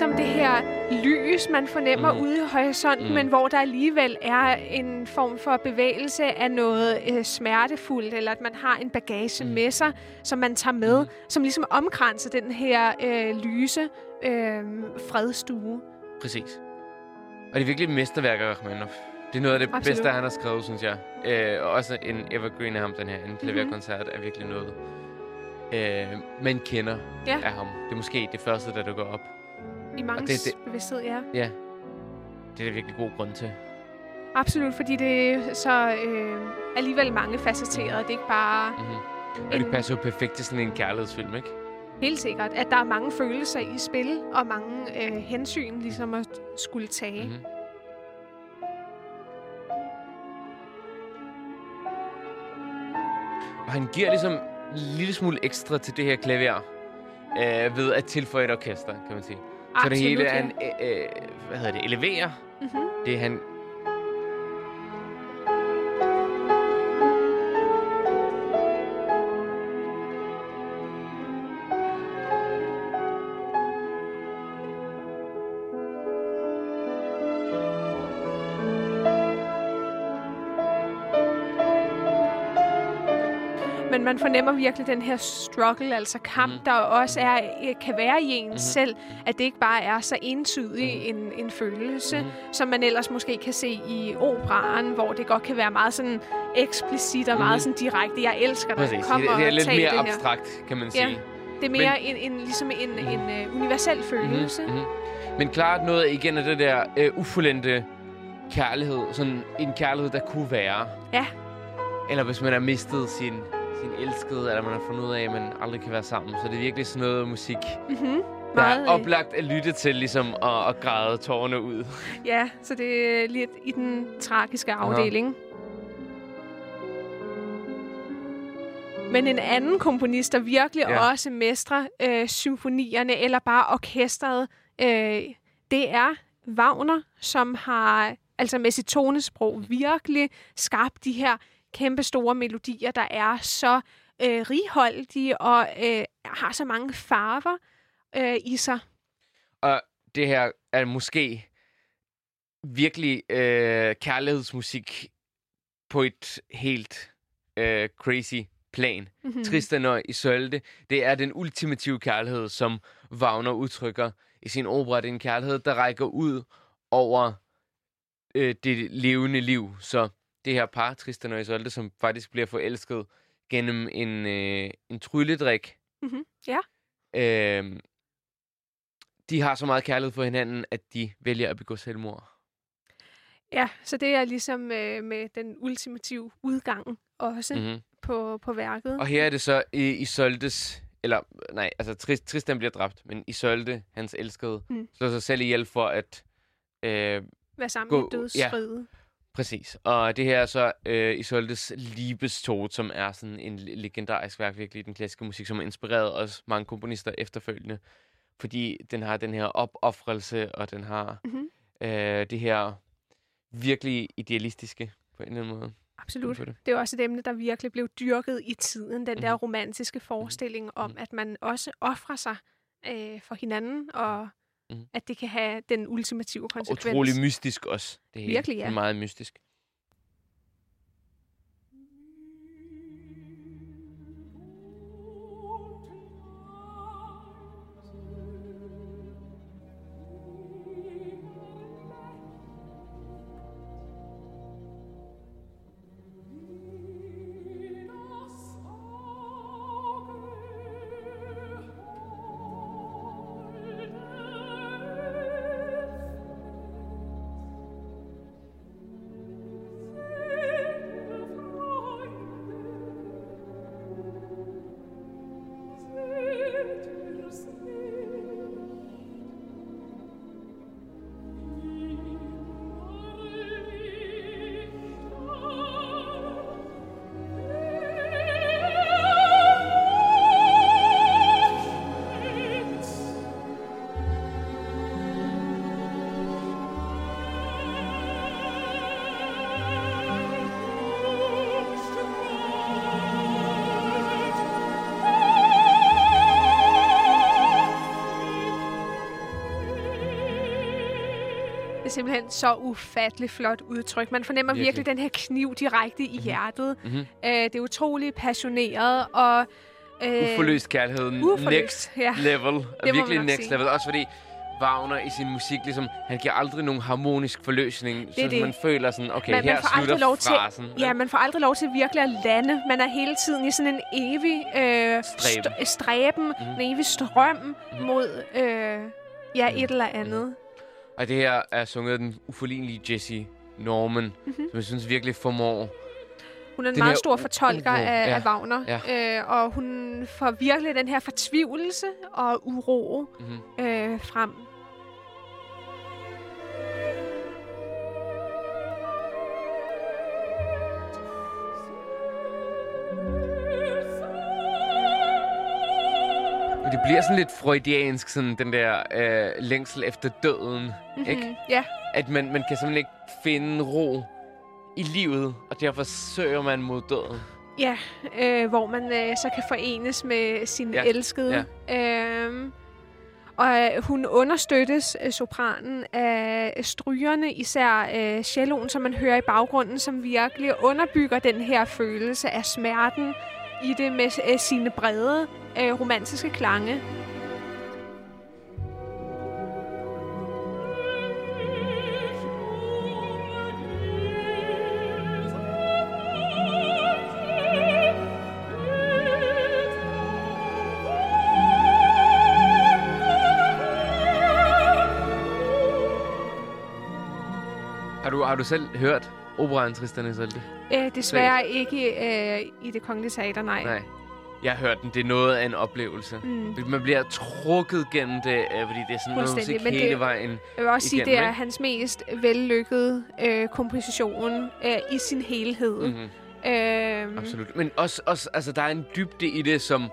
Ligesom det her lys, man fornemmer
Mhm.
mm. ude i horisonten,
Mhm.
mm. men hvor der alligevel er en form for bevægelse af noget øh, smertefuldt, eller at man har en bagage
Mhm.
mm. med sig, som man tager med,
Mhm.
mm. som ligesom omkranser den her øh, lyse øh, fredstue.
Præcis. Og det er virkelig et mesterværk af Rachmaninoff. Det er noget af det
Absolut.
bedste, han har skrevet, synes jeg. Øh, og også en evergreen af ham, den her. En klaverkoncert er virkelig noget, øh, man kender
Ja.
af ham. Det er måske det første, der dukker op.
I mange
det- det-
bevidsthed, ja.
Ja, det er der virkelig god grund til.
Absolut, fordi det er så øh, alligevel mange facetteret. Det er ikke bare
Mm-hmm. Og
En-
det passer jo perfekt til sådan en kærlighedsfilm, ikke?
helt sikkert, at der er mange følelser i spil, og mange øh, hensyn ligesom at skulle tage.
Mm-hmm. Og han giver ligesom en lille smule ekstra til det her klaver, øh, ved at tilføje et orkester, kan man sige. Så det hele han, øh, øh, hvad hedder det, eleverer.
Mhm.
Det han...
man fornemmer virkelig den her struggle, altså kamp,
Mhm.
mm. der også er, øh, kan være i en
Mhm.
mm. selv. At det ikke bare er så entydig en, en følelse,
Mhm.
mm. som man ellers måske kan se i operaen, hvor det godt kan være meget sådan eksplicit og
Mhm.
meget sådan direkte. Jeg elsker dig.
Præcis.
Kom
Det, det er lidt mere abstrakt, kan man
Ja.
sige.
Det er mere en, en, ligesom en, en uh, universel følelse.
Mhm, mhm. Men klart noget igen af det der øh, ufuldendte kærlighed. Sådan en kærlighed, der kunne være.
Ja.
Eller hvis man har mistet sin, sin elskede, eller man har fundet ud af, at man aldrig kan være sammen. Så det er virkelig sådan noget musik,
Mm-hmm.
der er
øh,
oplagt at lytte til, ligesom at, at græde tårerne ud.
Ja, så det er lidt i den tragiske afdeling. Men en anden komponist, der virkelig
ja.
også mestrer øh, symfonierne, eller bare orkestret, øh, det er Wagner, som har altså med sit tonesprog virkelig skabt de her kæmpe store melodier, der er så øh, righoldige og øh, har så mange farver øh, i sig.
Og det her er måske virkelig øh, kærlighedsmusik på et helt øh, crazy plan.
Mm-hmm.
Tristan og Isolde, det er den ultimative kærlighed, som Wagner udtrykker i sin opera. Det er en kærlighed, der rækker ud over øh, det levende liv. Så det her par, Tristan og Isolde, som faktisk bliver forelsket gennem en, øh, en trylledrik.
Mhm, ja.
Øh, de har så meget kærlighed for hinanden, at de vælger at begå selvmord.
Ja, så det er ligesom øh, med den ultimative udgang også mm.
Mm-hmm.
på, på værket.
Og her er det så i Isoldes... Eller, nej, altså Trist, Tristan bliver dræbt, men Isolde, hans elskede, mm. Slår sig selv ihjel for at... Øh,
Hvad sammen
gå-
med dødsfride.
Præcis. Og det her er så øh, Isoldes Liebestod, som er sådan en le- legendarisk værk virkelig i den klassiske musik, som har inspireret også mange komponister efterfølgende. Fordi den har den her opoffrelse, og den har
Mhm.
øh, det her virkelig idealistiske på en eller anden måde.
Absolut.
det.
Det er også et emne, der virkelig blev dyrket i tiden. Den der
Mhm.
romantiske forestilling om,
Mhm.
at man også offrer sig øh, for hinanden, og
Mhm.
at det kan have den ultimative konsekvens.
Utrolig mystisk også. Det hele.
Virkelig, ja.
Meget mystisk.
Det er simpelthen så ufattelig flot udtryk. Man fornemmer virkelig,
Virkelig.
den her kniv direkte i hjertet.
Mm-hmm.
Øh, det er utrolig passioneret, og... Øh,
Uforløst kærlighed.
uforløst,
Next
ja.
level.
man
Virkelig next
sige.
level. Også fordi Wagner i sin musik, ligesom, han giver aldrig nogen harmonisk forløsning, så
det.
man føler sådan, okay,
man,
her
man får
slutter
lov til,
frasen.
ja, man får aldrig lov til virkelig at lande. Man er hele tiden i sådan en evig øh,
Stræben.
st- stræben, mm. en evig strøm mm. mod øh, ja, et eller andet.
Og det her er sunget af den uforlignelige Jessie Norman, mm-hmm. som jeg synes virkelig formår.
Hun er en
Den
meget stor fortolker af,
ja,
af Wagner,
ja.
øh, og hun får virkelig den her fortvivlelse og uro
Mhm.
øh, frem.
Og det bliver sådan lidt freudiansk, sådan den der øh, længsel efter døden, mm-hmm. ikke?
Ja,
At man, man kan simpelthen ikke finde ro i livet, og derfor søger man mod døden.
ja øh, hvor man øh, så kan forenes med sin
Ja,
elskede. Ja. Øhm, og øh, hun understøttes, øh, sopranen, af strygerne, især øh, celloen, som man hører i baggrunden, som virkelig underbygger den her følelse af smerten i det med øh, sine brede øh, romantiske klange.
Har du, har du selv hørt operaen Tristan Isolde?
Øh, desværre ikke øh, i det kongelige teater, nej.
Nej. Jeg har hørt den. Det er noget af en oplevelse.
Mm.
Man bliver trukket gennem det, øh, fordi det er sådan noget musik
men det-
hele vejen.
Jeg vil også sige, det er
ikke?
hans mest vellykkede øh, komposition øh, i sin helhed.
Mm-hmm.
Øhm,
Absolut. Men også, også, altså, der er en dybde i det, som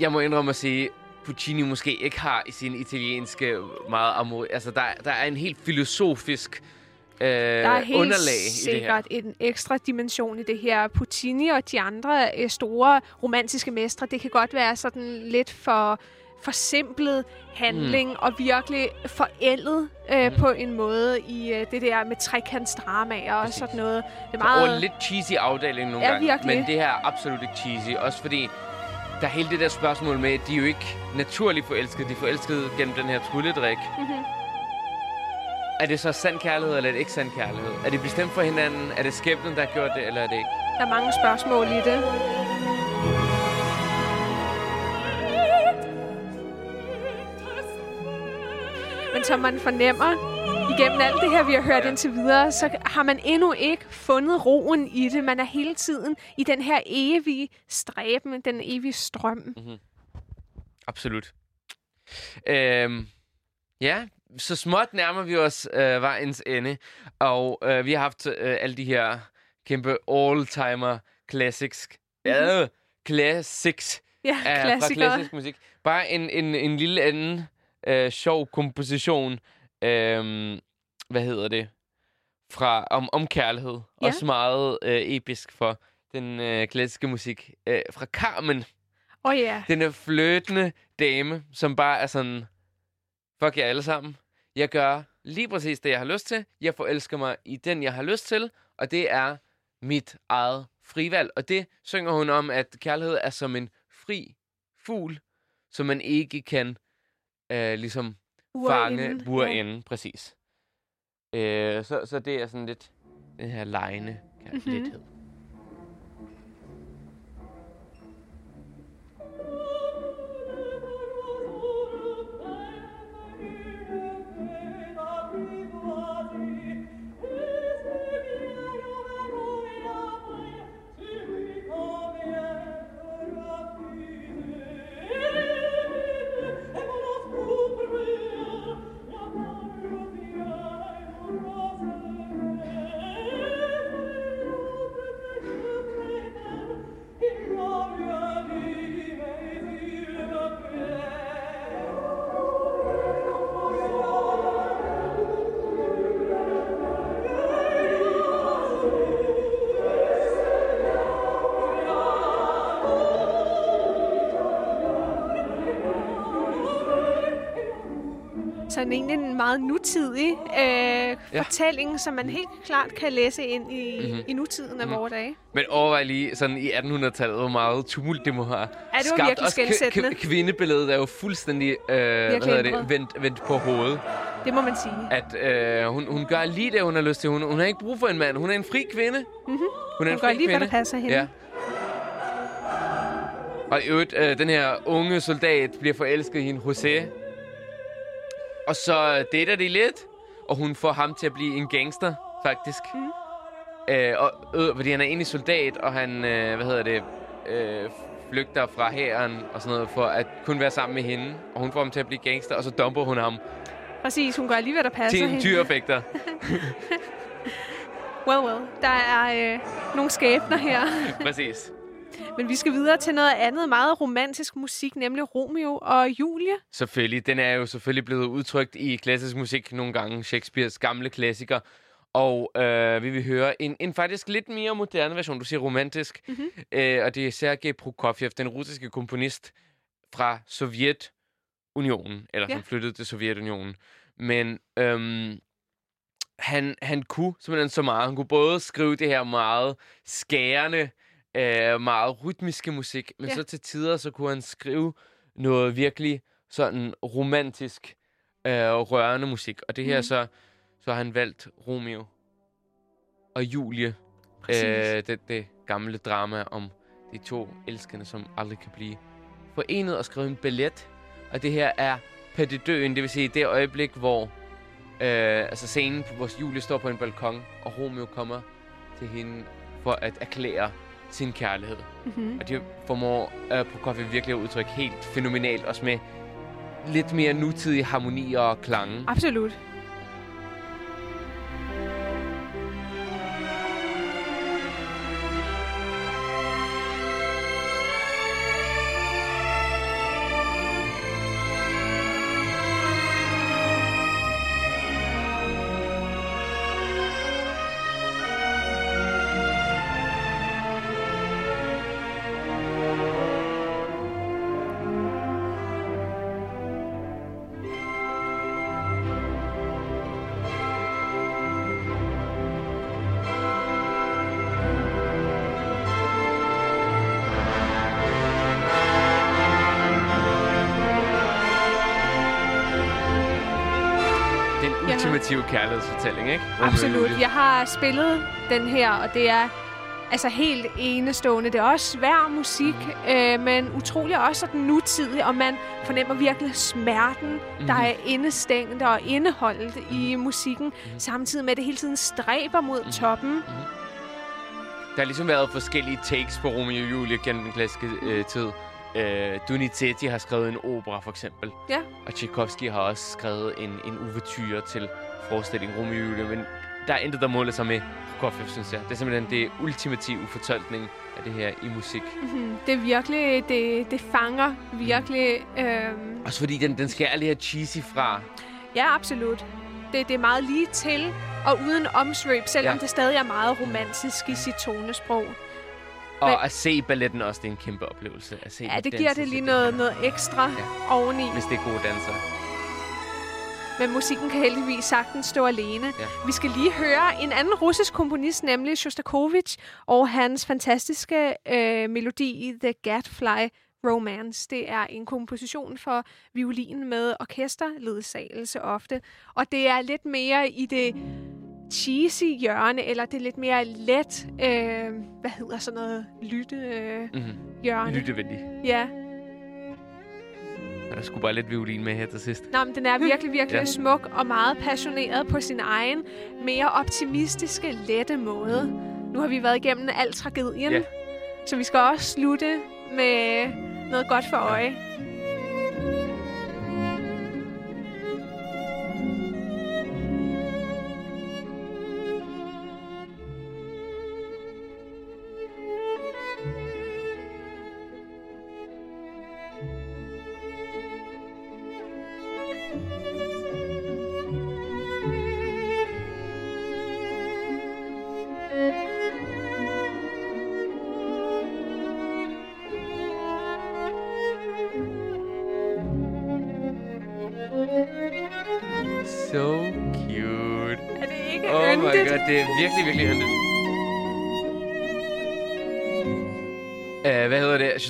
jeg må indrømme at sige, Puccini måske ikke har i sin italienske meget amor. Altså, der, der er en helt filosofisk øh,
Der er helt
underlag i det her.
sikkert en ekstra dimension i det her. Puccini og de andre øh, store romantiske mestre, det kan godt være sådan lidt for forsimplet handling mm. og virkelig forældet øh, mm. på en måde i øh, det der med trekantsdramaer og sådan noget. Det er
Og
meget...
lidt cheesy afdeling nogle
Ja,
gange.
virkelig.
Men det her er absolut ikke cheesy. Også fordi, der er hele det der spørgsmål med, at de er jo ikke naturligt forelskede. De er forelskede gennem den her trylledrik.
Mhm.
Er det så sand kærlighed, eller er det ikke sand kærlighed? Er det bestemt for hinanden? Er det skæbnen, der har gjort det, eller er det ikke?
Der er mange spørgsmål i det. Men som man fornemmer, igennem alt det her, vi har hørt
Ja.
indtil videre, så har man endnu ikke fundet roen i det. Man er hele tiden i den her evige stræben, den evige strøm.
Absolut. Øhm, ja, så småt nærmer vi os øh, vejens ende. Og øh, vi har haft øh, alle de her kæmpe all-timer classics. Ja, classics
Ja,
af, fra klassisk musik. Bare en, en, en lille anden øh, sjov komposition. Øh, hvad hedder det? Fra, om, om kærlighed.
Ja.
Også meget øh, episk for den øh, klassiske musik. Øh, fra Carmen.
Åh oh, ja.
Den er fløtende dame, som bare er sådan, fuck jer alle sammen. Jeg gør lige præcis det, jeg har lyst til. Jeg forelsker mig i den, jeg har lyst til. Og det er mit eget frivalg. Og det synger hun om, at kærlighed er som en fri fugl, som man ikke kan øh, ligesom fange
Urinde,
bur
ja.
Præcis. Øh, så, så det er sådan lidt den her lejende kærlighed.
Mhm. Meget nutidig øh, ja. fortælling, som man helt klart kan læse ind i,
Mhm.
mm-hmm. i nutiden af mm. vores dage.
Men overvej lige sådan i 1800-tallet, hvor meget tumult det må have
Ja, det var
skabt.
virkelig
Også kv- kvindebilledet er jo fuldstændig øh, hvad hedder det, vendt, vendt på hovedet.
Det må man sige.
At øh, hun, hun gør lige det, hun har lyst til. Hun, hun har ikke brug for en mand. Hun er en fri kvinde. Mm-hmm. Hun er
Hun gør lige, hvad der passer hende.
Ja. Og i øvrigt, øh, den her unge soldat bliver forelsket i hende, José. Og så dater de lidt, og hun får ham til at blive en gangster, faktisk. Mm. Øh, og, øh, fordi han er egentlig soldat, og han, øh, hvad hedder det, øh, flygter fra hæren og sådan noget, for at kun være sammen med hende. Og hun får ham til at blive gangster, og så dumper hun ham
Præcis, hun gør lige, hvad der passer
til en dyrefægter.
Well, well. Der er øh, nogle skæbner her.
Præcis.
Men vi skal videre til noget andet meget romantisk musik, nemlig Romeo og Julie.
Selvfølgelig. Den er jo selvfølgelig blevet udtrykt i klassisk musik nogle gange. Shakespeares gamle klassiker. Og øh, vi vil høre en, en faktisk lidt mere moderne version. Du siger romantisk. Mm-hmm. Øh, og det er Sergej Prokofjev, den russiske komponist fra Sovjetunionen. Eller
Ja.
som flyttede til Sovjetunionen. Men øhm, han, han kunne simpelthen så meget. Han kunne både skrive det her meget skærende, øh, meget rytmiske musik, men
Ja.
så til tider, så kunne han skrive noget virkelig sådan romantisk, øh, rørende musik. Og det her
Mhm.
så, så har han valgt Romeo og Julie.
Præcis.
Øh, det, det gamle drama om de to elskende, som aldrig kan blive forenet og skrevet en ballet. Og det her er Pas de døen, det vil sige det øjeblik, hvor øh, altså scenen, hvor Julie står på en balkon, og Romeo kommer til hende for at erklære sin kærlighed.
Mm-hmm.
Og det formår øh, Prokofjev virkelig at udtrykke helt fænomenalt, også med lidt mere nutidige harmonier og klange.
Absolut.
Kærlighedsfortælling, ikke? Romeo
Absolut. Jeg har spillet den her, og det er altså helt enestående. Det er også svær musik, øh, men utrolig også sådan nutidig, og man fornemmer virkelig smerten, mm-hmm. der er indestængt og indeholdt i musikken, samtidig med, at det hele tiden stræber mod toppen.
Der har ligesom været forskellige takes på Romeo og Julie gennem den klassiske øh, tid. Øh, Donizetti har skrevet en opera, for eksempel.
Ja.
Og Tchaikovsky har også skrevet en, en uvertyre til forestillingen Romeo og Julie. Men der er intet, der måler sig med Prokofjev, synes jeg. Det er simpelthen det ultimative fortolkning af det her i musik.
Mm-hmm. Det er virkelig, det, det fanger virkelig. Øh,
Også fordi den, den skal lige have cheesy fra.
ja, absolut. Det, det er meget lige til, og uden omsvøb, selvom
Ja.
det stadig er meget romantisk i sit tonesprog.
Og
Men-
at se balletten også, det er en kæmpe oplevelse. At se
Ja, det giver det lige noget,
her.
noget ekstra
ja.
oveni.
Hvis det er gode dansere.
Men musikken kan heldigvis sagtens stå alene.
Ja.
Vi skal lige høre en anden russisk komponist, nemlig Shostakovich, og hans fantastiske øh, melodi The Gadfly Romance. Det er en komposition for violin med orkesterledsagelse ofte. Og det er lidt mere i det cheesy hjørne, eller det er lidt mere let, øh, hvad hedder sådan noget, lytte øh,
Mm-hmm.
hjørne.
Lyttevenlig.
Ja.
Der skulle bare lidt violin med her til sidst.
Nå, men den er virkelig, virkelig
Ja.
ja. smuk og meget passioneret på sin egen, mere optimistiske, lette måde. Nu har vi været igennem al tragedien,
Ja.
så vi skal også slutte med noget godt for øje.
Thank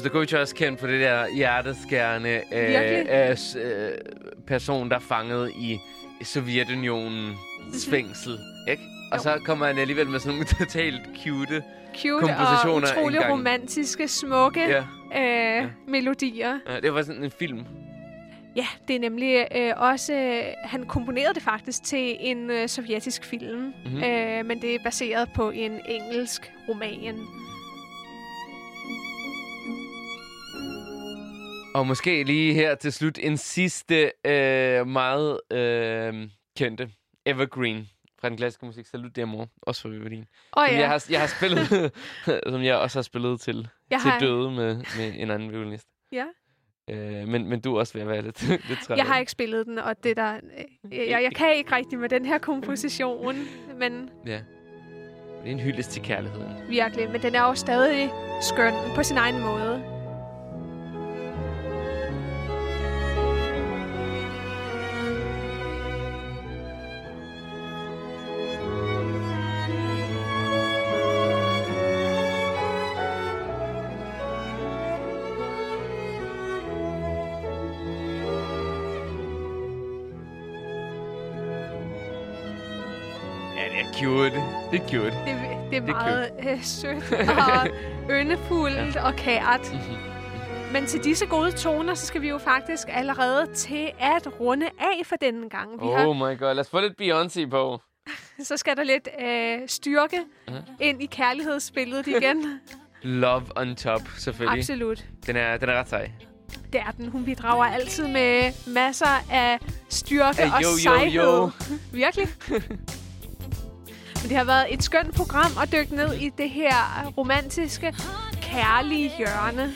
Shostakovich er også kendt for det der hjerteskærende uh, s- uh, person, der er fanget i Sovjetunionens fængsel. Ikke? Og
Jo.
så kommer han alligevel med sådan nogle totalt cute...
Cute og
kompositioner
utrolig
engang.
romantiske, smukke
Ja,
øh, melodier.
ja, det var sådan en film.
Ja, det er nemlig øh, også... Øh, han komponerede det faktisk til en øh, sovjetisk film,
Mhm.
mm-hmm. øh, men det er baseret på en engelsk roman.
Og måske lige her til slut en sidste øh, meget øh, kendte Evergreen fra den klassiske musik. Salut Demor, også for Vivalin.
Og
Som
ja,
jeg har, jeg har spillet, som jeg også har spillet til,
jeg
til
har,
døde med, med en anden violinist.
Ja.
Øh, men, men du er også ved at være lidt, lidt træt.
jeg har ikke spillet den, og det der... Øh, jeg, jeg kan ikke rigtig med den her komposition, men
Ja. Det er en hyldest til kærligheden.
virkelig. Men den er jo stadig skøn på sin egen måde.
Det er cute. Det,
det er Det er meget øh, sødt og yndefuldt og kært.
Mhm.
Men til disse gode toner, så skal vi jo faktisk allerede til at runde af for denne gang. Vi har,
Oh my god, lad os få lidt Beyoncé på.
så skal der lidt øh, styrke
Ja.
ind i kærlighedsbilledet igen.
Love on top, selvfølgelig.
Absolut.
Den er, den er ret sej.
Det er den. Hun bidrager altid med masser af styrke og
jo, jo,
sejhed.
jo.
Virkelig. Men det har været et skønt program at dykke ned i det her romantiske, kærlige hjørne.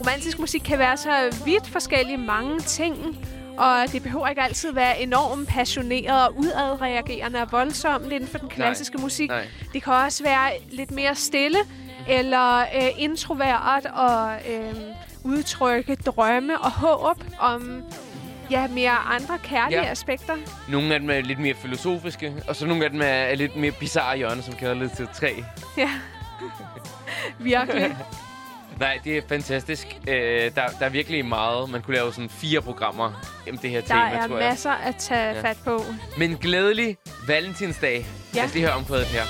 Romantisk musik kan være så vidt forskellige mange ting, og det behøver ikke altid være enormt passioneret og udadreagerende og voldsomt inden for den klassiske musik.
Nej.
Det kan også være lidt mere stille eller øh, introvert og øh, udtrykke drømme og håb om ja, mere andre kærlige
Ja.
aspekter.
Nogle af dem er lidt mere filosofiske, og så nogle af dem er, er lidt mere bizarre hjørner, som kalder lidt til tre.
Ja, virkelig.
Nej, det er fantastisk. Øh, der, der er virkelig meget. Man kunne lave sådan fire programmer om det her
Der
tema,
er
tror jeg.
masser at tage
Ja.
fat på.
Men glædelig valentinsdag.
Ja.
Lad os lige høre omkvædet her.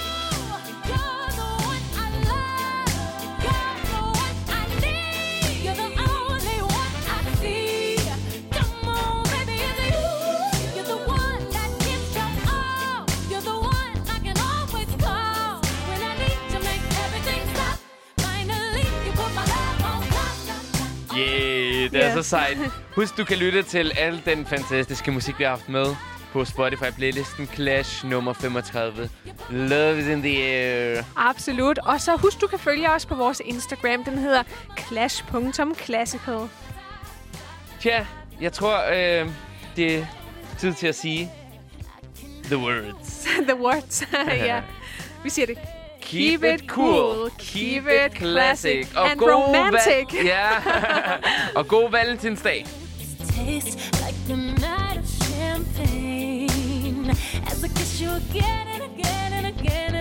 Det er
Ja.
så sejt. Husk, du kan lytte til al den fantastiske musik, vi har haft med på Spotify-playlisten Clash nummer 35. Love is in the air.
Absolut. Og så husk, du kan følge os på vores Instagram. Den hedder clash.classical.
Tja, jeg tror, øh, det er tid til at sige the words.
The words. ja. Vi siger det.
Keep, it cool, keep it classic
and romantic.
Va- ja. og god valentinsdag.
As I kiss you again and again and again